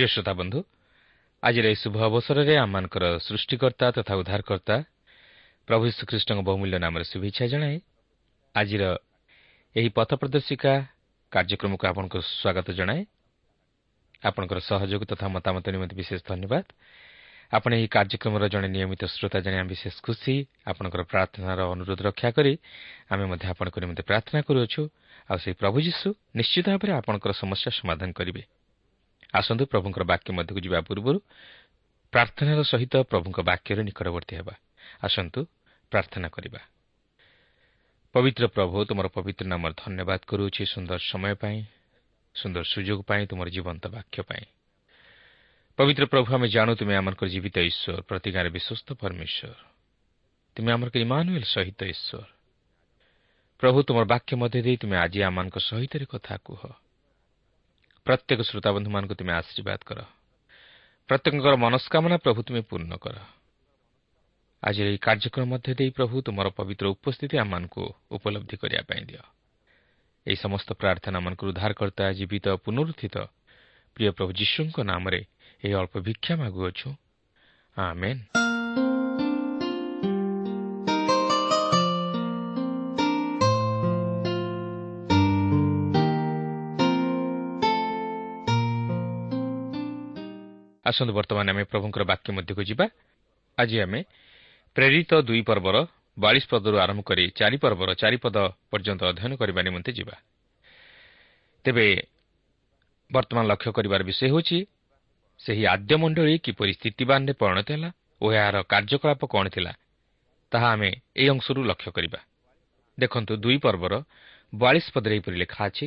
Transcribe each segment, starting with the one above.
ପ୍ରିୟ ଶ୍ରୋତା ବନ୍ଧୁ ଆଜିର ଏହି ଶୁଭ ଅବସରରେ ଆମମାନଙ୍କର ସୃଷ୍ଟିକର୍ତ୍ତା ତଥା ଉଦ୍ଧାରକର୍ତ୍ତା ପ୍ରଭୁ ଶ୍ରୀକୃଷ୍ଣଙ୍କ ବହୁମୂଲ୍ୟ ନାମରେ ଶୁଭେଚ୍ଛା ଜଣାଏ ଆଜିର ଏହି ପଥ ପ୍ରଦର୍ଶିକା କାର୍ଯ୍ୟକ୍ରମକୁ ଆପଣଙ୍କୁ ସ୍ୱାଗତ ଜଣାଏ। ଆପଣଙ୍କର ସହଯୋଗ ତଥା ମତାମତ ନିମନ୍ତେ ବିଶେଷ ଧନ୍ୟବାଦ। ଆପଣ ଏହି କାର୍ଯ୍ୟକ୍ରମର ଜଣେ ନିୟମିତ ଶ୍ରୋତା ଜାଣିବା ବିଶେଷ ଖୁସି ଆପଣଙ୍କର ପ୍ରାର୍ଥନାର ଅନୁରୋଧ ରକ୍ଷା କରି ଆମେ ମଧ୍ୟ ଆପଣଙ୍କ ନିମନ୍ତେ ପ୍ରାର୍ଥନା କରୁଅଛୁ। ଆଉ ସେହି ପ୍ରଭୁ ଯୀଶୁ ନିଶ୍ଚିତ ଭାବରେ ଆପଣଙ୍କର ସମସ୍ୟା ସମାଧାନ କରିବେ। ଆସନ୍ତୁ ପ୍ରଭୁଙ୍କର ବାକ୍ୟ ମଧ୍ୟକୁ ଯିବା ପୂର୍ବରୁ ପ୍ରାର୍ଥନାର ସହିତ ପ୍ରଭୁଙ୍କ ବାକ୍ୟରେ ନିକଟବର୍ତ୍ତୀ ହେବା। ଆସନ୍ତୁ ପ୍ରାର୍ଥନା କରିବା। ପବିତ୍ର ପ୍ରଭୁ ତୁମର ପବିତ୍ର ନାମର ଧନ୍ୟବାଦ କରୁଅଛି ସୁନ୍ଦର ସମୟ ପାଇଁ ସୁନ୍ଦର ସୁଯୋଗ ପାଇଁ ତୁମର ଜୀବନ୍ତ ବାକ୍ୟ ପାଇଁ। ପବିତ୍ର ପ୍ରଭୁ ଆମେ ଜାଣୁ ତୁମେ ଆମଙ୍କର ଜୀବିତ ଈଶ୍ୱର ପ୍ରତି ଗାଁରେ ବିଶ୍ୱସ୍ତ ପରମେଶ୍ୱର। ତୁମେ ଆମର ଇମାନୁଏଲ ସହିତ ଈଶ୍ୱର। ପ୍ରଭୁ ତୁମର ବାକ୍ୟ ମଧ୍ୟ ଦେଇ ତୁମେ ଆଜି ଆମମାନଙ୍କ ସହିତ କଥା କୁହ। ପ୍ରତ୍ୟେକ ଶ୍ରୋତାବନ୍ଧୁମାନଙ୍କୁ ତୁମେ ଆଶୀର୍ବାଦ କର। ପ୍ରତ୍ୟେକଙ୍କର ମନସ୍କାମନା ପ୍ରଭୁ ତୁମେ ପୂର୍ଣ୍ଣ କର। ଆଜିର ଏହି କାର୍ଯ୍ୟକ୍ରମ ମଧ୍ୟ ଦେଇ ପ୍ରଭୁ ତୁମର ପବିତ୍ର ଉପସ୍ଥିତି ଆମମାନଙ୍କୁ ଉପଲବ୍ଧି କରିବା ପାଇଁ ଦିଅ। ଏହି ସମସ୍ତ ପ୍ରାର୍ଥନା ମାନଙ୍କୁ ଉଦ୍ଧାରକର୍ତ୍ତା ଜୀବିତ ପୁନରୁତ୍ଥିତ ପ୍ରିୟ ପ୍ରଭୁ ଯୀଶୁଙ୍କ ନାମରେ ଏହି ଅଳ୍ପ ଭିକ୍ଷା ମାଗୁଅଛୁ। ଆମେନ୍। ଆସନ୍ତୁ ବର୍ତ୍ତମାନ ଆମେ ପ୍ରଭୁଙ୍କର ବାକ୍ୟ ମଧ୍ୟକୁ ଯିବା। ଆଜି ଆମେ ପ୍ରେରିତ ଦୁଇ ପର୍ବର ବାଳିଶ ପଦରୁ ଆରମ୍ଭ କରି ଚାରି ପର୍ବର ଚାରିପଦ ପର୍ଯ୍ୟନ୍ତ ଅଧ୍ୟୟନ କରିବା ନିମନ୍ତେ ଯିବା। ତେବେ ବର୍ତ୍ତମାନ ଲକ୍ଷ୍ୟ କରିବାର ବିଷୟ ହେଉଛି ସେହି ଆଦ୍ୟ ମଣ୍ଡଳୀ କିପରି ସ୍ଥିତିବାନରେ ପରିଣତ ହେଲା ଓ ଏହାର କାର୍ଯ୍ୟକଳାପ କ'ଣ ଥିଲା ତାହା ଆମେ ଏହି ଅଂଶରୁ ଲକ୍ଷ୍ୟ କରିବା। ଦେଖନ୍ତୁ ଦୁଇ ପର୍ବର ବୟାଳିଶ ପଦରେ ଏହିପରି ଲେଖା ଅଛି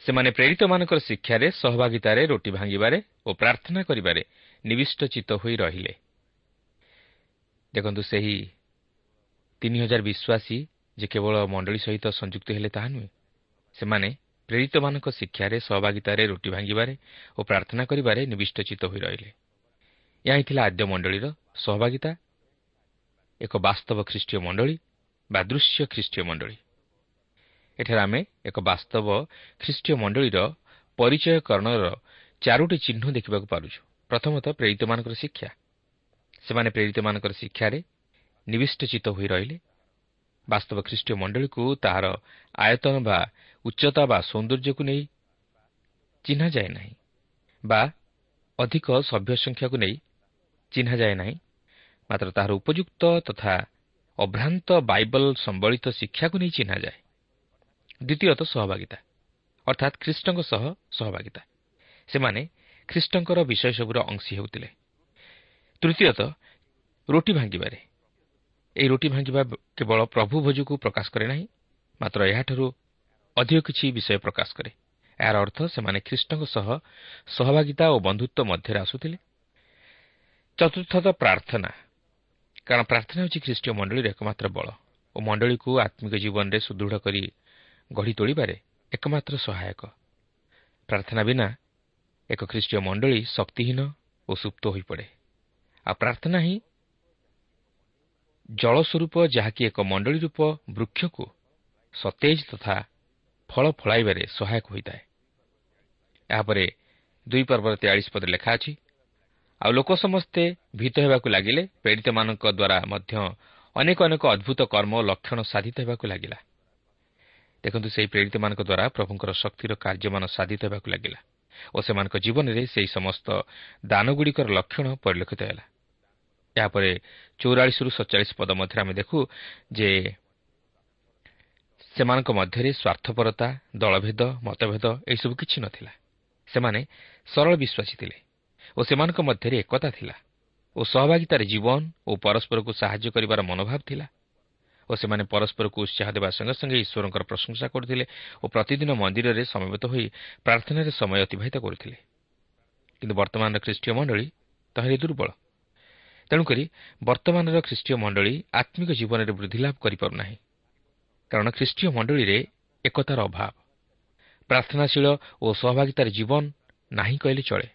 ସେମାନେ ପ୍ରେରିତମାନଙ୍କର ଶିକ୍ଷାରେ ସହଭାଗିତାରେ ରୋଟି ଭାଙ୍ଗିବାରେ ଓ ପ୍ରାର୍ଥନା କରିବାରେ ନିବିଷ୍ଟ ଚିତ୍ତ ହୋଇ ରହିଲେ। ଦେଖନ୍ତୁ ସେହି ତିନି ହଜାର ବିଶ୍ୱାସୀ ଯେ କେବଳ ମଣ୍ଡଳୀ ସହିତ ସଂଯୁକ୍ତ ହେଲେ ତାହା ନୁହେଁ ସେମାନେ ପ୍ରେରିତମାନଙ୍କ ଶିକ୍ଷାରେ ସହଭାଗିତାରେ ରୁଟି ଭାଙ୍ଗିବାରେ ଓ ପ୍ରାର୍ଥନା କରିବାରେ ନିବିଷ୍ଟଚିତ ହୋଇ ରହିଲେ। ଏହା ହିଁ ଥିଲା ଆଦ୍ୟ ମଣ୍ଡଳୀର ସହଭାଗିତା। ଏକ ବାସ୍ତବ ଖ୍ରୀଷ୍ଟୀୟ ମଣ୍ଡଳୀ ବା ଦୃଶ୍ୟ ଖ୍ରୀଷ୍ଟୀୟ ମଣ୍ଡଳୀ। ଏଠାରେ ଆମେ ଏକ ବାସ୍ତବ ଖ୍ରୀଷ୍ଟୀୟ ମଣ୍ଡଳୀର ପରିଚୟକରଣର ଚାରୋଟି ଚିହ୍ନ ଦେଖିବାକୁ ପାରୁଛୁ। ପ୍ରଥମତଃ ପ୍ରେରିତମାନଙ୍କର ଶିକ୍ଷା। ସେମାନେ ପ୍ରେରିତମାନଙ୍କର ଶିକ୍ଷାରେ ନିବିଷ୍ଟଚିତ ହୋଇ ରହିଲେ। ବାସ୍ତବ ଖ୍ରୀଷ୍ଟୀୟ ମଣ୍ଡଳୀକୁ ତାହାର ଆୟତନ ବା ଉଚ୍ଚତା ବା ସୌନ୍ଦର୍ଯ୍ୟକୁ ନେଇ ଚିହ୍ନାଯାଏ ନାହିଁ ବା ଅଧିକ ସଭ୍ୟ ସଂଖ୍ୟାକୁ ନେଇ ଚିହ୍ନାଯାଏ ନାହିଁ। ମାତ୍ର ତାହାର ଉପଯୁକ୍ତ ତଥା ଅଭ୍ରାନ୍ତ ବାଇବଲ ସମ୍ବଳିତ ଶିକ୍ଷାକୁ ନେଇ ଚିହ୍ନାଯାଏ। ଦ୍ୱିତୀୟତଃ ସହଭାଗିତା ଅର୍ଥାତ୍ ଖ୍ରୀଷ୍ଟଙ୍କ ସହ ସହଭାଗିତା। ସେମାନେ ଖ୍ରୀଷ୍ଟଙ୍କର ବିଷୟ ସବୁର ଅଂଶୀ ହେଉଥିଲେ। ତୃତୀୟତଃ ରୁଟି ଭାଙ୍ଗିବାରେ। ଏହି ରୁଟି ଭାଙ୍ଗିବା କେବଳ ପ୍ରଭୁ ଭୋଜକୁ ପ୍ରକାଶ କରେ ନାହିଁ ମାତ୍ର ଏହାଠାରୁ ଅଧିକ କିଛି ବିଷୟ ପ୍ରକାଶ କରେ। ଏହାର ଅର୍ଥ ସେମାନେ ଖ୍ରୀଷ୍ଟଙ୍କ ସହ ସହଭାଗିତା ଓ ବନ୍ଧୁତ୍ୱ ମଧ୍ୟରେ ଆସୁଥିଲେ। ଚତୁର୍ଥତଃ ପ୍ରାର୍ଥନା। କାରଣ ପ୍ରାର୍ଥନା ହେଉଛି ଖ୍ରୀଷ୍ଟୀୟ ମଣ୍ଡଳୀର ଏକମାତ୍ର ବଳ ଓ ମଣ୍ଡଳୀକୁ ଆତ୍ମିକ ଜୀବନରେ ସୁଦୃଢ଼ କରି ଗଢ଼ି ତୋଳିବାରେ ଏକମାତ୍ର ସହାୟକ। ପ୍ରାର୍ଥନା ବିନା ଏକ ଖ୍ରୀଷ୍ଟୀୟ ମଣ୍ଡଳୀ ଶକ୍ତିହୀନ ଓ ସୁପ୍ତ ହୋଇପଡ଼େ। ଆଉ ପ୍ରାର୍ଥନା ହିଁ ଜଳ ସ୍ୱରୂପ ଯାହାକି ଏକ ମଣ୍ଡଳୀ ରୂପ ବୃକ୍ଷକୁ ସତେଜ ତଥା ଫଳ ଫଳାଇବାରେ ସହାୟକ ହୋଇଥାଏ। ଏହାପରେ ଦୁଇ ପର୍ବର ତେୟାଳିଶ ପଦରେ ଲେଖା ଅଛି ଆଉ ଲୋକ ସମସ୍ତେ ଭୀତ ହେବାକୁ ଲାଗିଲେ ପ୍ରେରିତମାନଙ୍କ ଦ୍ୱାରା ମଧ୍ୟ ଅନେକ ଅନେକ ଅଦ୍ଭୁତ କର୍ମ ଲକ୍ଷଣ ସାଧିତ ହେବାକୁ ଲାଗିଲା। ଦେଖନ୍ତୁ ସେହି ପ୍ରେରିତମାନଙ୍କ ଦ୍ୱାରା ପ୍ରଭୁଙ୍କର ଶକ୍ତିର କାର୍ଯ୍ୟମାନ ସାଧିତ ହେବାକୁ ଲାଗିଲା ଓ ସେମାନଙ୍କ ଜୀବନରେ ସେହି ସମସ୍ତ ଦାନଗୁଡ଼ିକର ଲକ୍ଷଣ ପରିଲକ୍ଷିତ ହେଲା। ଏହାପରେ ଚଉରାଳିଶରୁ ସତଚାଳିଶ ପଦ ମଧ୍ୟରେ ଆମେ ଦେଖୁ ଯେ ସେମାନଙ୍କ ମଧ୍ୟରେ ସ୍ୱାର୍ଥପରତା ଦଳଭେଦ ମତଭେଦ ଏହିସବୁ କିଛି ନଥିଲା। ସେମାନେ ସରଳ ବିଶ୍ୱାସୀ ଥିଲେ ଓ ସେମାନଙ୍କ ମଧ୍ୟରେ ଏକତା ଥିଲା ଓ ସହଭାଗିତାରେ ଜୀବନ ଓ ପରସ୍ପରକୁ ସାହାଯ୍ୟ କରିବାର ମନୋଭାବ ଥିଲା ଓ ସେମାନେ ପରସ୍ପରକୁ ଉତ୍ସାହ ଦେବା ସଙ୍ଗେ ସଙ୍ଗେ ଈଶ୍ୱରଙ୍କର ପ୍ରଶଂସା କରୁଥିଲେ ଓ ପ୍ରତିଦିନ ମନ୍ଦିରରେ ସମବେତ ହୋଇ ପ୍ରାର୍ଥନାରେ ସମୟ ଅତିବାହିତ କରୁଥିଲେ। କିନ୍ତୁ ବର୍ତ୍ତମାନର ଖ୍ରୀଷ୍ଟୀୟ ମଣ୍ଡଳୀ ତହିଁରେ ଦୁର୍ବଳ। ତେଣୁକରି ବର୍ତ୍ତମାନର ଖ୍ରୀଷ୍ଟୀୟ ମଣ୍ଡଳୀ ଆତ୍ମିକ ଜୀବନରେ ବୃଦ୍ଧି ଲାଭ କରିପାରୁନାହିଁ। କାରଣ ଖ୍ରୀଷ୍ଟୀୟ ମଣ୍ଡଳୀରେ ଏକତାର ଅଭାବ। ପ୍ରାର୍ଥନାଶୀଳ ଓ ସହଭାଗିତାର ଜୀବନ ନାହିଁ କହିଲେ ଚଳେ।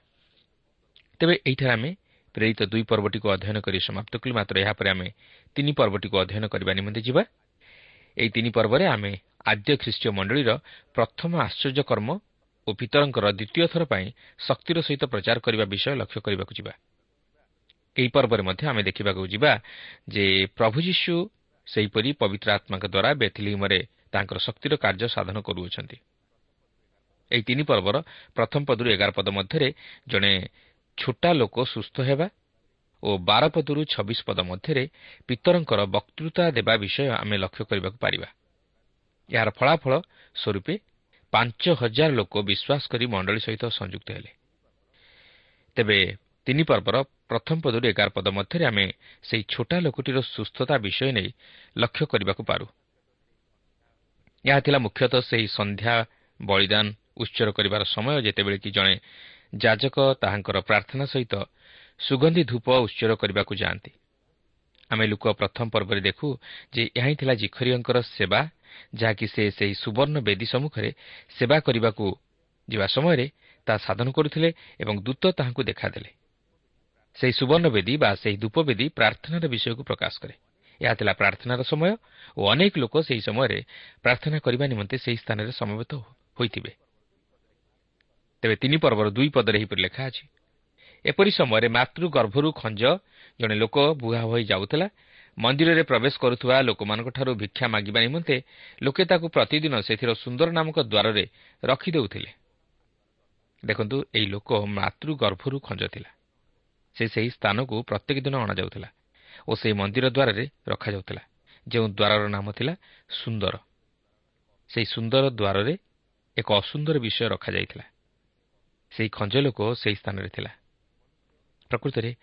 ତେବେ ଏହିଠାରେ ଆମେ ପ୍ରେରିତ ଦୁଇ ପର୍ବଟିକୁ ଅଧ୍ୟୟନ କରି ସମାପ୍ତ କଲୁ। ମାତ୍ର ଏହାପରେ ଆମେ ତିନି ପର୍ବଟିକୁ ଅଧ୍ୟୟନ କରିବା ନିମନ୍ତେ ଯିବା। ଏହି ତିନି ପର୍ବରେ ଆମେ ଆଦ୍ୟ ଖ୍ରୀଷ୍ଟୀୟ ମଣ୍ଡଳୀର ପ୍ରଥମ ଆଶ୍ଚର୍ଯ୍ୟ କର୍ମ ଓ ପିତରଙ୍କର ଦ୍ୱିତୀୟ ଥର ପାଇଁ ଶକ୍ତିର ସହିତ ପ୍ରଚାର କରିବା ବିଷୟ ଲକ୍ଷ୍ୟ କରିବାକୁ ଯିବା। ଏହି ପର୍ବରେ ମଧ୍ୟ ଆମେ ଦେଖିବାକୁ ଯିବା ଯେ ପ୍ରଭୁ ଯୀଶୁ ସେହିପରି ପବିତ୍ର ଆତ୍ମାଙ୍କ ଦ୍ୱାରା ବେଥିଲିମରେ ତାଙ୍କର ଶକ୍ତିର କାର୍ଯ୍ୟ ସାଧନ କରୁଅଛନ୍ତି। ଏହି ତିନି ପର୍ବର ପ୍ରଥମ ପଦରୁ ଏଗାର ପଦ ମଧ୍ୟରେ ଜଣେ ଛୋଟା ଲୋକ ସୁସ୍ଥ ହେବା ଓ ବାର ପଦରୁ ଛବିଶ ପଦ ମଧ୍ୟରେ ପିତରଙ୍କର ବକ୍ତୃତା ଦେବା ବିଷୟ ଆମେ ଲକ୍ଷ୍ୟ କରିବାକୁ ପାରିବା। ଏହାର ଫଳାଫଳ ସ୍ୱରୂପେ ପାଞ୍ଚ ହଜାର ଲୋକ ବିଶ୍ୱାସ କରି ମଣ୍ଡଳୀ ସହିତ ସଂଯୁକ୍ତ ହେଲେ। ତେବେ ତିନି ପର୍ବର ପ୍ରଥମ ପଦରୁ ଏଗାର ପଦ ମଧ୍ୟରେ ଆମେ ସେହି ଛୋଟା ଲୋକଟିର ସୁସ୍ଥତା ବିଷୟ ନେଇ ଲକ୍ଷ୍ୟ କରିବାକୁ ପାରୁ। ଏହା ଥିଲା ମୁଖ୍ୟତଃ ସେହି ସନ୍ଧ୍ୟା ବଳିଦାନ ଉତ୍ସର କରିବାର ସମୟ ଯେତେବେଳେ କି ଜଣେ ଯାଜକ ତାହାଙ୍କର ପ୍ରାର୍ଥନା ସହିତ ସୁଗନ୍ଧି ଧୂପ ଉତ୍ସର କରିବାକୁ ଯାଆନ୍ତି। ଆମେ ଲୋକ ପ୍ରଥମ ପର୍ବରେ ଦେଖୁ ଯେ ଏହା ହିଁ ଥିଲା ଜିଖରିୟଙ୍କର ସେବା ଯାହାକି ସେ ସେହି ସୁବର୍ଣ୍ଣ ବେଦୀ ସମ୍ମୁଖରେ ସେବା କରିବାକୁ ଯିବା ସମୟରେ ତାହା ସାଧନ କରୁଥିଲେ ଏବଂ ଦୂତ ତାହାଙ୍କୁ ଦେଖାଦେଲେ। ସେହି ସୁବର୍ଣ୍ଣ ବେଦୀ ବା ସେହି ଧୂପବେଦୀ ପ୍ରାର୍ଥନାର ବିଷୟକୁ ପ୍ରକାଶ କରେ। ଏହା ଥିଲା ପ୍ରାର୍ଥନାର ସମୟ ଓ ଅନେକ ଲୋକ ସେହି ସମୟରେ ପ୍ରାର୍ଥନା କରିବା ନିମନ୍ତେ ସେହି ସ୍ଥାନରେ ସମବେତ ହୋଇଥିବେ। ତେବେ ତିନି ପର୍ବର ଦୁଇ ପଦରେ ଏହିପରି ଲେଖା ଅଛି। ଏପରି ସମୟରେ ମାତୃ ଗର୍ଭରୁ ଖଞ୍ଜ ଜଣେ ଲୋକ ବୁହା ହୋଇ ଯାଉଥିଲା। ମନ୍ଦିରରେ ପ୍ରବେଶ କରୁଥିବା ଲୋକମାନଙ୍କଠାରୁ ଭିକ୍ଷା ମାଗିବା ନିମନ୍ତେ ଲୋକେ ତାକୁ ପ୍ରତିଦିନ ସେଥିର ସୁନ୍ଦର ନାମକ ଦ୍ୱାରରେ ରଖିଦେଉଥିଲେ ଦେଖନ୍ତୁ ଏହି ଲୋକ ମାତୃ ଗର୍ଭରୁ ଖଞ୍ଜ ଥିଲା। ସେ ସେହି ସ୍ଥାନକୁ ପ୍ରତ୍ୟେକ ଦିନ ଅଣାଯାଉଥିଲା ଓ ସେହି ମନ୍ଦିର ଦ୍ୱାରରେ ରଖାଯାଉଥିଲା ଯେଉଁ ଦ୍ୱାରର ନାମ ଥିଲା ସୁନ୍ଦର। ସେହି ସୁନ୍ଦର ଦ୍ୱାରରେ ଏକ ଅସୁନ୍ଦର ବିଷୟ ରଖାଯାଇଥିଲା। ସେହି ଖଞ୍ଜ ଲୋକ ସେହି ସ୍ଥାନରେ ଥିଲା। ପ୍ରକୃତରେ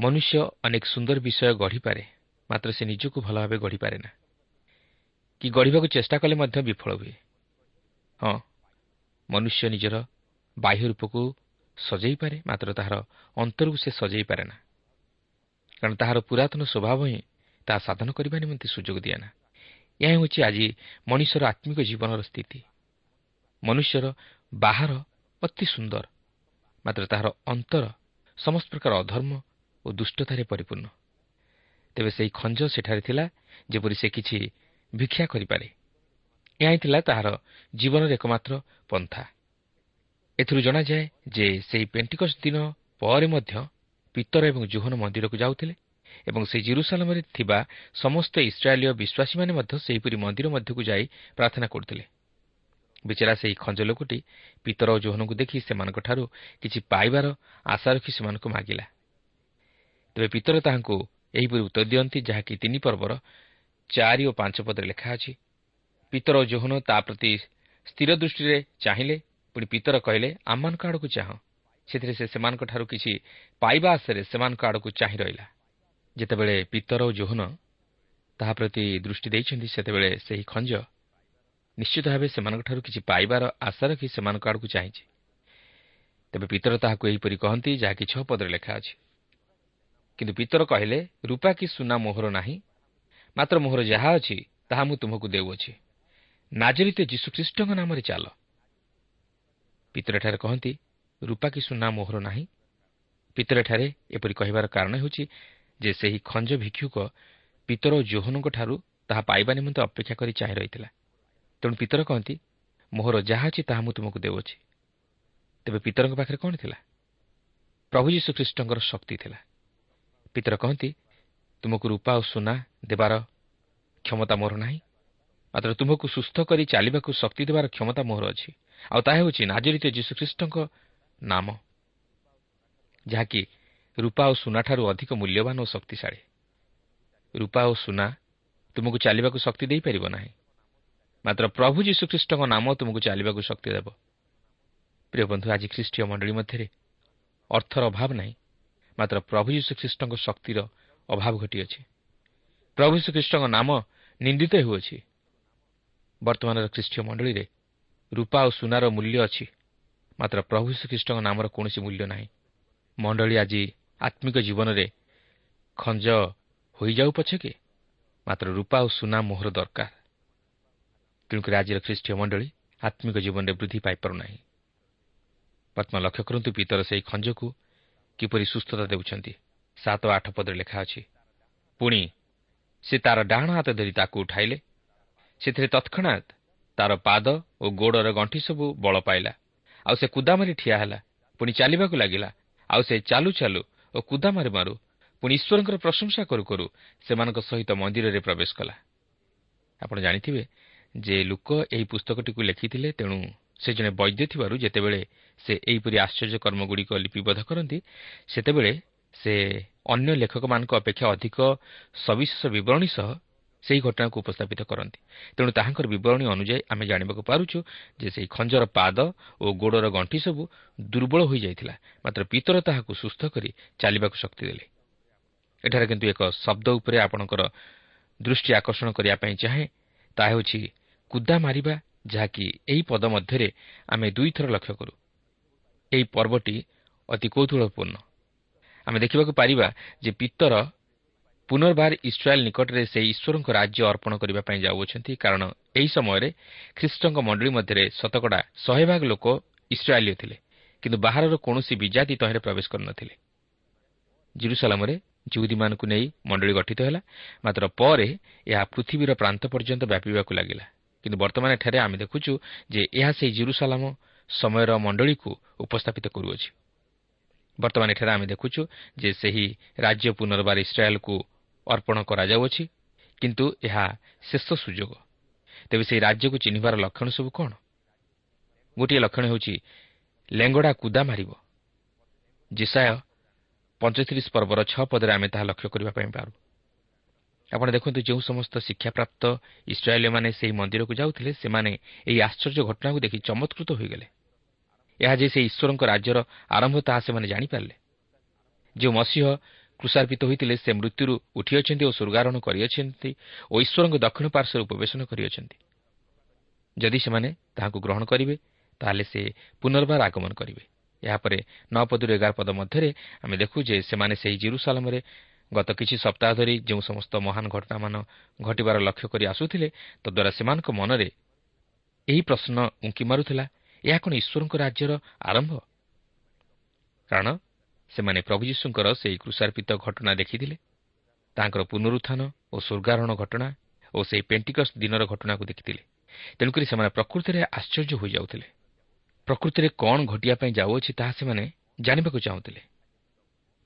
ମନୁଷ୍ୟ ଅନେକ ସୁନ୍ଦର ବିଷୟ ଗଢ଼ିପାରେ ମାତ୍ର ସେ ନିଜକୁ ଭଲ ଭାବେ ଗଢ଼ିପାରେ ନା। କି ଗଢ଼ିବାକୁ ଚେଷ୍ଟା କଲେ ମଧ୍ୟ ବିଫଳ ହୁଏ। ହଁ ମନୁଷ୍ୟ ନିଜର ବାହ୍ୟ ରୂପକୁ ସଜେଇପାରେ ମାତ୍ର ତାହାର ଅନ୍ତରକୁ ସେ ସଜେଇ ପାରେ ନା। କାରଣ ତାହାର ପୁରାତନ ସ୍ୱଭାବ ହିଁ ତାହା ସାଧନ କରିବା ନିମନ୍ତେ ସୁଯୋଗ ଦିଏ ନା। ଏହା ହେଉଛି ଆଜି ମଣିଷର ଆତ୍ମିକ ଜୀବନର ସ୍ଥିତି। ମନୁଷ୍ୟର ବାହାର ଅତି ସୁନ୍ଦର। ମାତ୍ର ତାହାର ଅନ୍ତର ସମସ୍ତ ପ୍ରକାର ଅଧର୍ମ ଓ ଦୁଷ୍ଟତାରେ ପରିପୂର୍ଣ୍ଣ। ତେବେ ସେହି ଖଞ୍ଜ ସେଠାରେ ଥିଲା ଯେପରି ସେ କିଛି ଭିକ୍ଷା କରିପାରେ। ଏହା ହିଁ ଥିଲା ତାହାର ଜୀବନର ଏକମାତ୍ର ପନ୍ଥା। ଏଥିରୁ ଜଣାଯାଏ ଯେ ସେହି ପେଣ୍ଟିକସ୍ ଦିନ ପରେ ମଧ୍ୟ ପିତର ଏବଂ ଜୋହନ ମନ୍ଦିରକୁ ଯାଉଥିଲେ ଏବଂ ସେହି ଜିରୁସାଲାମରେ ଥିବା ସମସ୍ତ ଇସ୍ରାଏଲୀୟ ବିଶ୍ୱାସୀମାନେ ମଧ୍ୟ ସେହିପରି ମନ୍ଦିର ମଧ୍ୟକୁ ଯାଇ ପ୍ରାର୍ଥନା କରୁଥିଲେ। ବିଚରା ସେହି ଖଞ୍ଜ ଲୋକଟି ପିତର ଓ ଜୋହନଙ୍କୁ ଦେଖି ସେମାନଙ୍କଠାରୁ କିଛି ପାଇବାର ଆଶା ରଖି ସେମାନଙ୍କୁ ମାଗିଲା। ତେବେ ପିତର ତାହାଙ୍କୁ ଏହିପରି ଉତ୍ତର ଦିଅନ୍ତି ଯାହାକି ତିନି ପର୍ବର ଚାରି ଓ ପାଞ୍ଚ ପଦରେ ଲେଖା ଅଛି। ପିତର ଓ ଜୋହନ ତା ପ୍ରତି ସ୍ଥିର ଦୃଷ୍ଟିରେ ଚାହିଁଲେ ପୁଣି ପିତର କହିଲେ ଆମମାନଙ୍କ ଆଡ଼କୁ ଚାହଁ। ସେଥିରେ ସେ ସେମାନଙ୍କଠାରୁ କିଛି ପାଇବା ଆଶରେ ସେମାନଙ୍କ ଆଡ଼କୁ ଚାହିଁ ରହିଲା। ଯେତେବେଳେ ପିତର ଓ ଜୋହନ ତାହା ପ୍ରତି ଦୃଷ୍ଟି ଦେଇଛନ୍ତି ସେତେବେଳେ ସେହି ଖଞ୍ଜ ନିଶ୍ଚିତ ଭାବେ ସେମାନଙ୍କଠାରୁ କିଛି ପାଇବାର ଆଶା ରଖି ସେମାନଙ୍କ ଆଡ଼କୁ ଚାହିଁଛି। ତେବେ ପିତର ତାହାକୁ ଏହିପରି କହନ୍ତି ଯାହାକି ଛଅ ପଦରେ ଲେଖା ଅଛି। କିନ୍ତୁ ପିତର କହିଲେ ରୂପା କି ସୁନା ମୋହର ନାହିଁ। ମାତ୍ର ମୋହର ଯାହା ଅଛି ତାହା ମୁଁ ତୁମକୁ ଦେଉଅଛି। ନାଜରିତ ଯୀଶୁଖ୍ରୀଷ୍ଟଙ୍କ ନାମରେ ଚାଲ। ପିତରଠାରେ କହନ୍ତି ରୂପା କି ସୁନା ମୋହର ନାହିଁ। ପିତରଠାରେ ଏପରି କହିବାର କାରଣ ହେଉଛି ଯେ ସେହି ଖଞ୍ଜ ଭିକ୍ଷୁକ ପିତର ଓ ଜୋହନଙ୍କଠାରୁ ତାହା ପାଇବା ନିମନ୍ତେ ଅପେକ୍ଷା କରି ଚାହିଁ ରହିଥିଲା। ତେଣୁ ପିତର କହନ୍ତି ମୋହର ଯାହା ଅଛି ତାହା ମୁଁ ତୁମକୁ ଦେଉଅଛି ତେବେ ପିତରଙ୍କ ପାଖରେ କ'ଣ ଥିଲା? ପ୍ରଭୁ ଯୀଶୁଖ୍ରୀଷ୍ଟଙ୍କର ଶକ୍ତି ଥିଲା। ପିତର କହନ୍ତି ତୁମକୁ ରୂପା ଓ ସୁନା ଦେବାର କ୍ଷମତା ମୋର ନାହିଁ ମାତ୍ର ତୁମକୁ ସୁସ୍ଥ କରି ଚାଲିବାକୁ ଶକ୍ତି ଦେବାର କ୍ଷମତା ମୋର ଅଛି। ଆଉ ତାହା ହେଉଛି ନାଜରିତ ଯୀଶୁଖ୍ରୀଷ୍ଟଙ୍କ ନାମ ଯାହାକି ରୂପା ଓ ସୁନାଠାରୁ ଅଧିକ ମୂଲ୍ୟବାନ ଓ ଶକ୍ତିଶାଳୀ। ରୂପା ଓ ସୁନା ତୁମକୁ ଚାଲିବାକୁ ଶକ୍ତି ଦେଇପାରିବ ନାହିଁ। ମାତ୍ର ପ୍ରଭୁ ଯୀଶୁଖ୍ରୀଷ୍ଟଙ୍କ ନାମ ତୁମକୁ ଚାଲିବାକୁ ଶକ୍ତି ଦେବ। ପ୍ରିୟ ବନ୍ଧୁ ଆଜି ଖ୍ରୀଷ୍ଟୀୟ ମଣ୍ଡଳୀ ମଧ୍ୟରେ ଅର୍ଥର ଅଭାବ ନାହିଁ ମାତ୍ର ପ୍ରଭୁ ଯୀଶୁଖ୍ରୀଷ୍ଟଙ୍କ ଶକ୍ତିର ଅଭାବ ଘଟିଅଛି। ପ୍ରଭୁ ଯୀଶୁଖ୍ରୀଷ୍ଟଙ୍କ ନାମ ନିନ୍ଦିତ ହେଉଅଛି। ବର୍ତ୍ତମାନର ଖ୍ରୀଷ୍ଟୀୟ ମଣ୍ଡଳୀରେ ରୂପା ଓ ସୁନାର ମୂଲ୍ୟ ଅଛି ମାତ୍ର ପ୍ରଭୁ ଶ୍ରୀଖ୍ରୀଷ୍ଟଙ୍କ ନାମର କୌଣସି ମୂଲ୍ୟ ନାହିଁ। ମଣ୍ଡଳୀ ଆଜି ଆତ୍ମିକ ଜୀବନରେ ଖଞ୍ଜ ହୋଇଯାଉ ପଛକେ ମାତ୍ର ରୂପା ଓ ସୁନା ମୋହର ଦରକାର। ତେଣୁକରି ଆଜିର ଖ୍ରୀଷ୍ଟୀୟ ମଣ୍ଡଳୀ ଆତ୍ମିକ ଜୀବନରେ ବୃଦ୍ଧି ପାଇପାରୁନାହିଁ। ବର୍ତ୍ତମାନ ଲକ୍ଷ୍ୟ କରନ୍ତୁ ପିତର ସେହି ଖଞ୍ଜକୁ କିପରି ସୁସ୍ଥତା ଦେଉଛନ୍ତି। ସାତ ଆଠ ପଦରେ ଲେଖା ଅଛି ପୁଣି ସେ ତାର ଡାହାଣ ହାତ ଧରି ତାକୁ ଉଠାଇଲେ। ସେଥିରେ ତତ୍କ୍ଷଣାତ୍ ତାର ପାଦ ଓ ଗୋଡ଼ର ଗଣ୍ଠି ସବୁ ବଳ ପାଇଲା। ଆଉ ସେ କୁଦାମାରି ଠିଆ ହେଲା ପୁଣି ଚାଲିବାକୁ ଲାଗିଲା। ଆଉ ସେ ଚାଲୁ ଚାଲୁ ଓ କୁଦା ମାରୁ ମାରୁ ପୁଣି ଈଶ୍ୱରଙ୍କର ପ୍ରଶଂସା କରୁ କରୁ ସେମାନଙ୍କ ସହିତ ମନ୍ଦିରରେ ପ୍ରବେଶ କଲା। ଆପଣ ଜାଣିଥିବେ ଯେ ଲୋକ ଏହି ପୁସ୍ତକଟିକୁ ଲେଖିଥିଲେ ତେଣୁ ସେ ଜଣେ ବୈଦ୍ୟ ଥିବାରୁ ଯେତେବେଳେ ସେ ଏହିପରି ଆଶ୍ଚର୍ଯ୍ୟ କର୍ମଗୁଡ଼ିକ ଲିପିବଦ୍ଧ କରନ୍ତି ସେତେବେଳେ ସେ ଅନ୍ୟ ଲେଖକମାନଙ୍କ ଅପେକ୍ଷା ଅଧିକ ସବିଶେଷ ବିବରଣୀ ସହ ସେହି ଘଟଣାକୁ ଉପସ୍ଥାପିତ କରନ୍ତି। ତେଣୁ ତାହାଙ୍କର ବିବରଣୀ ଅନୁଯାୟୀ ଆମେ ଜାଣିବାକୁ ପାରୁଛୁ ଯେ ସେହି ଖଞ୍ଜର ପାଦ ଓ ଗୋଡ଼ର ଗଣ୍ଠି ସବୁ ଦୁର୍ବଳ ହୋଇଯାଇଥିଲା ମାତ୍ର ପିତର ତାହାକୁ ସୁସ୍ଥ କରି ଚାଲିବାକୁ ଶକ୍ତି ଦେଲେ। ଏଠାରେ କିନ୍ତୁ ଏକ ଶବ୍ଦ ଉପରେ ଆପଣଙ୍କର ଦୃଷ୍ଟି ଆକର୍ଷଣ କରିବା ପାଇଁ ଚାହେଁ ତାହା ହେଉଛି କୁଦା ମାରିବା ଯାହାକି ଏହି ପଦ ମଧ୍ୟରେ ଆମେ ଦୁଇଥର ଲକ୍ଷ୍ୟ କରୁ। ଏହି ପର୍ବଟି ଅତି କୌତୁହଳପୂର୍ଣ୍ଣ। ଆମେ ଦେଖିବାକୁ ପାରିବା ଯେ ପିତର ପୁନର୍ବାର ଇସ୍ରାଏଲ୍ ନିକଟରେ ସେହି ଈଶ୍ୱରଙ୍କ ରାଜ୍ୟ ଅର୍ପଣ କରିବା ପାଇଁ ଯାଉଅଛନ୍ତି କାରଣ ଏହି ସମୟରେ ଖ୍ରୀଷ୍ଟଙ୍କ ମଣ୍ଡଳୀ ମଧ୍ୟରେ ଶତକଡ଼ା ଶହେ ଭାଗ ଲୋକ ଇସ୍ରାଏଲୀୟ ଥିଲେ କିନ୍ତୁ ବାହାରର କୌଣସି ବିଜାତି ତହିଁରେ ପ୍ରବେଶ କରିନଥିଲେ। ଜିରୁସାଲାମରେ ଜିଉଦୀମାନଙ୍କୁ ନେଇ ମଣ୍ଡଳୀ ଗଠିତ ହେଲା ମାତ୍ର ପରେ ଏହା ପୃଥିବୀର ପ୍ରାନ୍ତ ପର୍ଯ୍ୟନ୍ତ ବ୍ୟାପିବାକୁ ଲାଗିଲା। କିନ୍ତୁ ବର୍ତ୍ତମାନ ଏଠାରେ ଆମେ ଦେଖୁଛୁ ଯେ ଏହା ସେହି ଜିରୁସାଲାମ ସମୟର ମଣ୍ଡଳୀକୁ ଉପସ୍ଥାପିତ କରୁଅଛି। ବର୍ତ୍ତମାନ ଏଠାରେ ଆମେ ଦେଖୁଛୁ ଯେ ସେହି ରାଜ୍ୟ ପୁନର୍ବାର ଇସ୍ରାଏଲ୍କୁ ଅର୍ପଣ କରାଯାଉଅଛି କିନ୍ତୁ ଏହା ଶେଷ ସୁଯୋଗ। ତେବେ ସେହି ରାଜ୍ୟକୁ ଚିହ୍ନିବାର ଲକ୍ଷଣ ସବୁ କ'ଣ? ଗୋଟିଏ ଲକ୍ଷଣ ହେଉଛି ଲେଙ୍ଗଡ଼ା କୁଦା ମାରିବ। ଜିସାୟ ପଞ୍ଚତିରିଶ ପର୍ବର ଛଅ ପଦରେ ଆମେ ତାହା ଲକ୍ଷ୍ୟ କରିବା ପାଇଁ ପାରୁ। ଆପଣ ଦେଖନ୍ତୁ ଯେଉଁ ସମସ୍ତ ଶିକ୍ଷାପ୍ରାପ୍ତ ଇସ୍ରାଏଲୀମାନେ ସେହି ମନ୍ଦିରକୁ ଯାଉଥିଲେ ସେମାନେ ଏହି ଆଶ୍ଚର୍ଯ୍ୟ ଘଟଣାକୁ ଦେଖି ଚମତ୍କୃତ ହୋଇଗଲେ। ଏହା ଯେ ସେହି ଈଶ୍ୱରଙ୍କ ରାଜ୍ୟର ଆରମ୍ଭ ତାହା ସେମାନେ ଜାଣିପାରିଲେ। ଯେଉଁ ମସିହ କୃଷାର୍ପିତ ହୋଇଥିଲେ ସେ ମୃତ୍ୟୁରୁ ଉଠିଅଛନ୍ତି ଓ ସ୍ୱର୍ଗାରୋହଣ କରିଅଛନ୍ତି ଓ ଈଶ୍ୱରଙ୍କ ଦକ୍ଷିଣ ପାର୍ଶ୍ୱରେ ଉପବେଶନ କରିଅଛନ୍ତି। ଯଦି ସେମାନେ ତାହାକୁ ଗ୍ରହଣ କରିବେ ତାହେଲେ ସେ ପୁନର୍ବାର ଆଗମନ କରିବେ। ଏହାପରେ ନଅ ପଦରୁ ଏଗାର ପଦ ମଧ୍ୟରେ ଆମେ ଦେଖୁ ଯେ ସେମାନେ ସେହି ଜିରୁସାଲାମରେ ଗତ କିଛି ସପ୍ତାହ ଧରି ଯେଉଁ ସମସ୍ତ ମହାନ ଘଟଣାମାନ ଘଟିବାର ଲକ୍ଷ୍ୟ କରି ଆସୁଥିଲେ ତଦ୍ୱାରା ସେମାନଙ୍କ ମନରେ ଏହି ପ୍ରଶ୍ନ ଉଙ୍କି ମାରୁଥିଲା ଏହା କ'ଣ ଈଶ୍ୱରଙ୍କ ରାଜ୍ୟର ଆରମ୍ଭ? କାରଣ ସେମାନେ ପ୍ରଭୁ ଯୀଶୁଙ୍କର ସେହି କୃଷାର୍ପିତ ଘଟଣା ଦେଖିଥିଲେ ତାଙ୍କର ପୁନରୁତ୍ଥାନ ଓ ସ୍ୱର୍ଗାରୋହଣ ଘଟଣା ଓ ସେହି ପେଣ୍ଟିକସ୍ ଦିନର ଘଟଣାକୁ ଦେଖିଥିଲେ। ତେଣୁକରି ସେମାନେ ପ୍ରକୃତିରେ ଆଶ୍ଚର୍ଯ୍ୟ ହୋଇଯାଉଥିଲେ। ପ୍ରକୃତିରେ କ'ଣ ଘଟିବା ପାଇଁ ଯାଉଅଛି ତାହା ସେମାନେ ଜାଣିବାକୁ ଚାହୁଁଥିଲେ।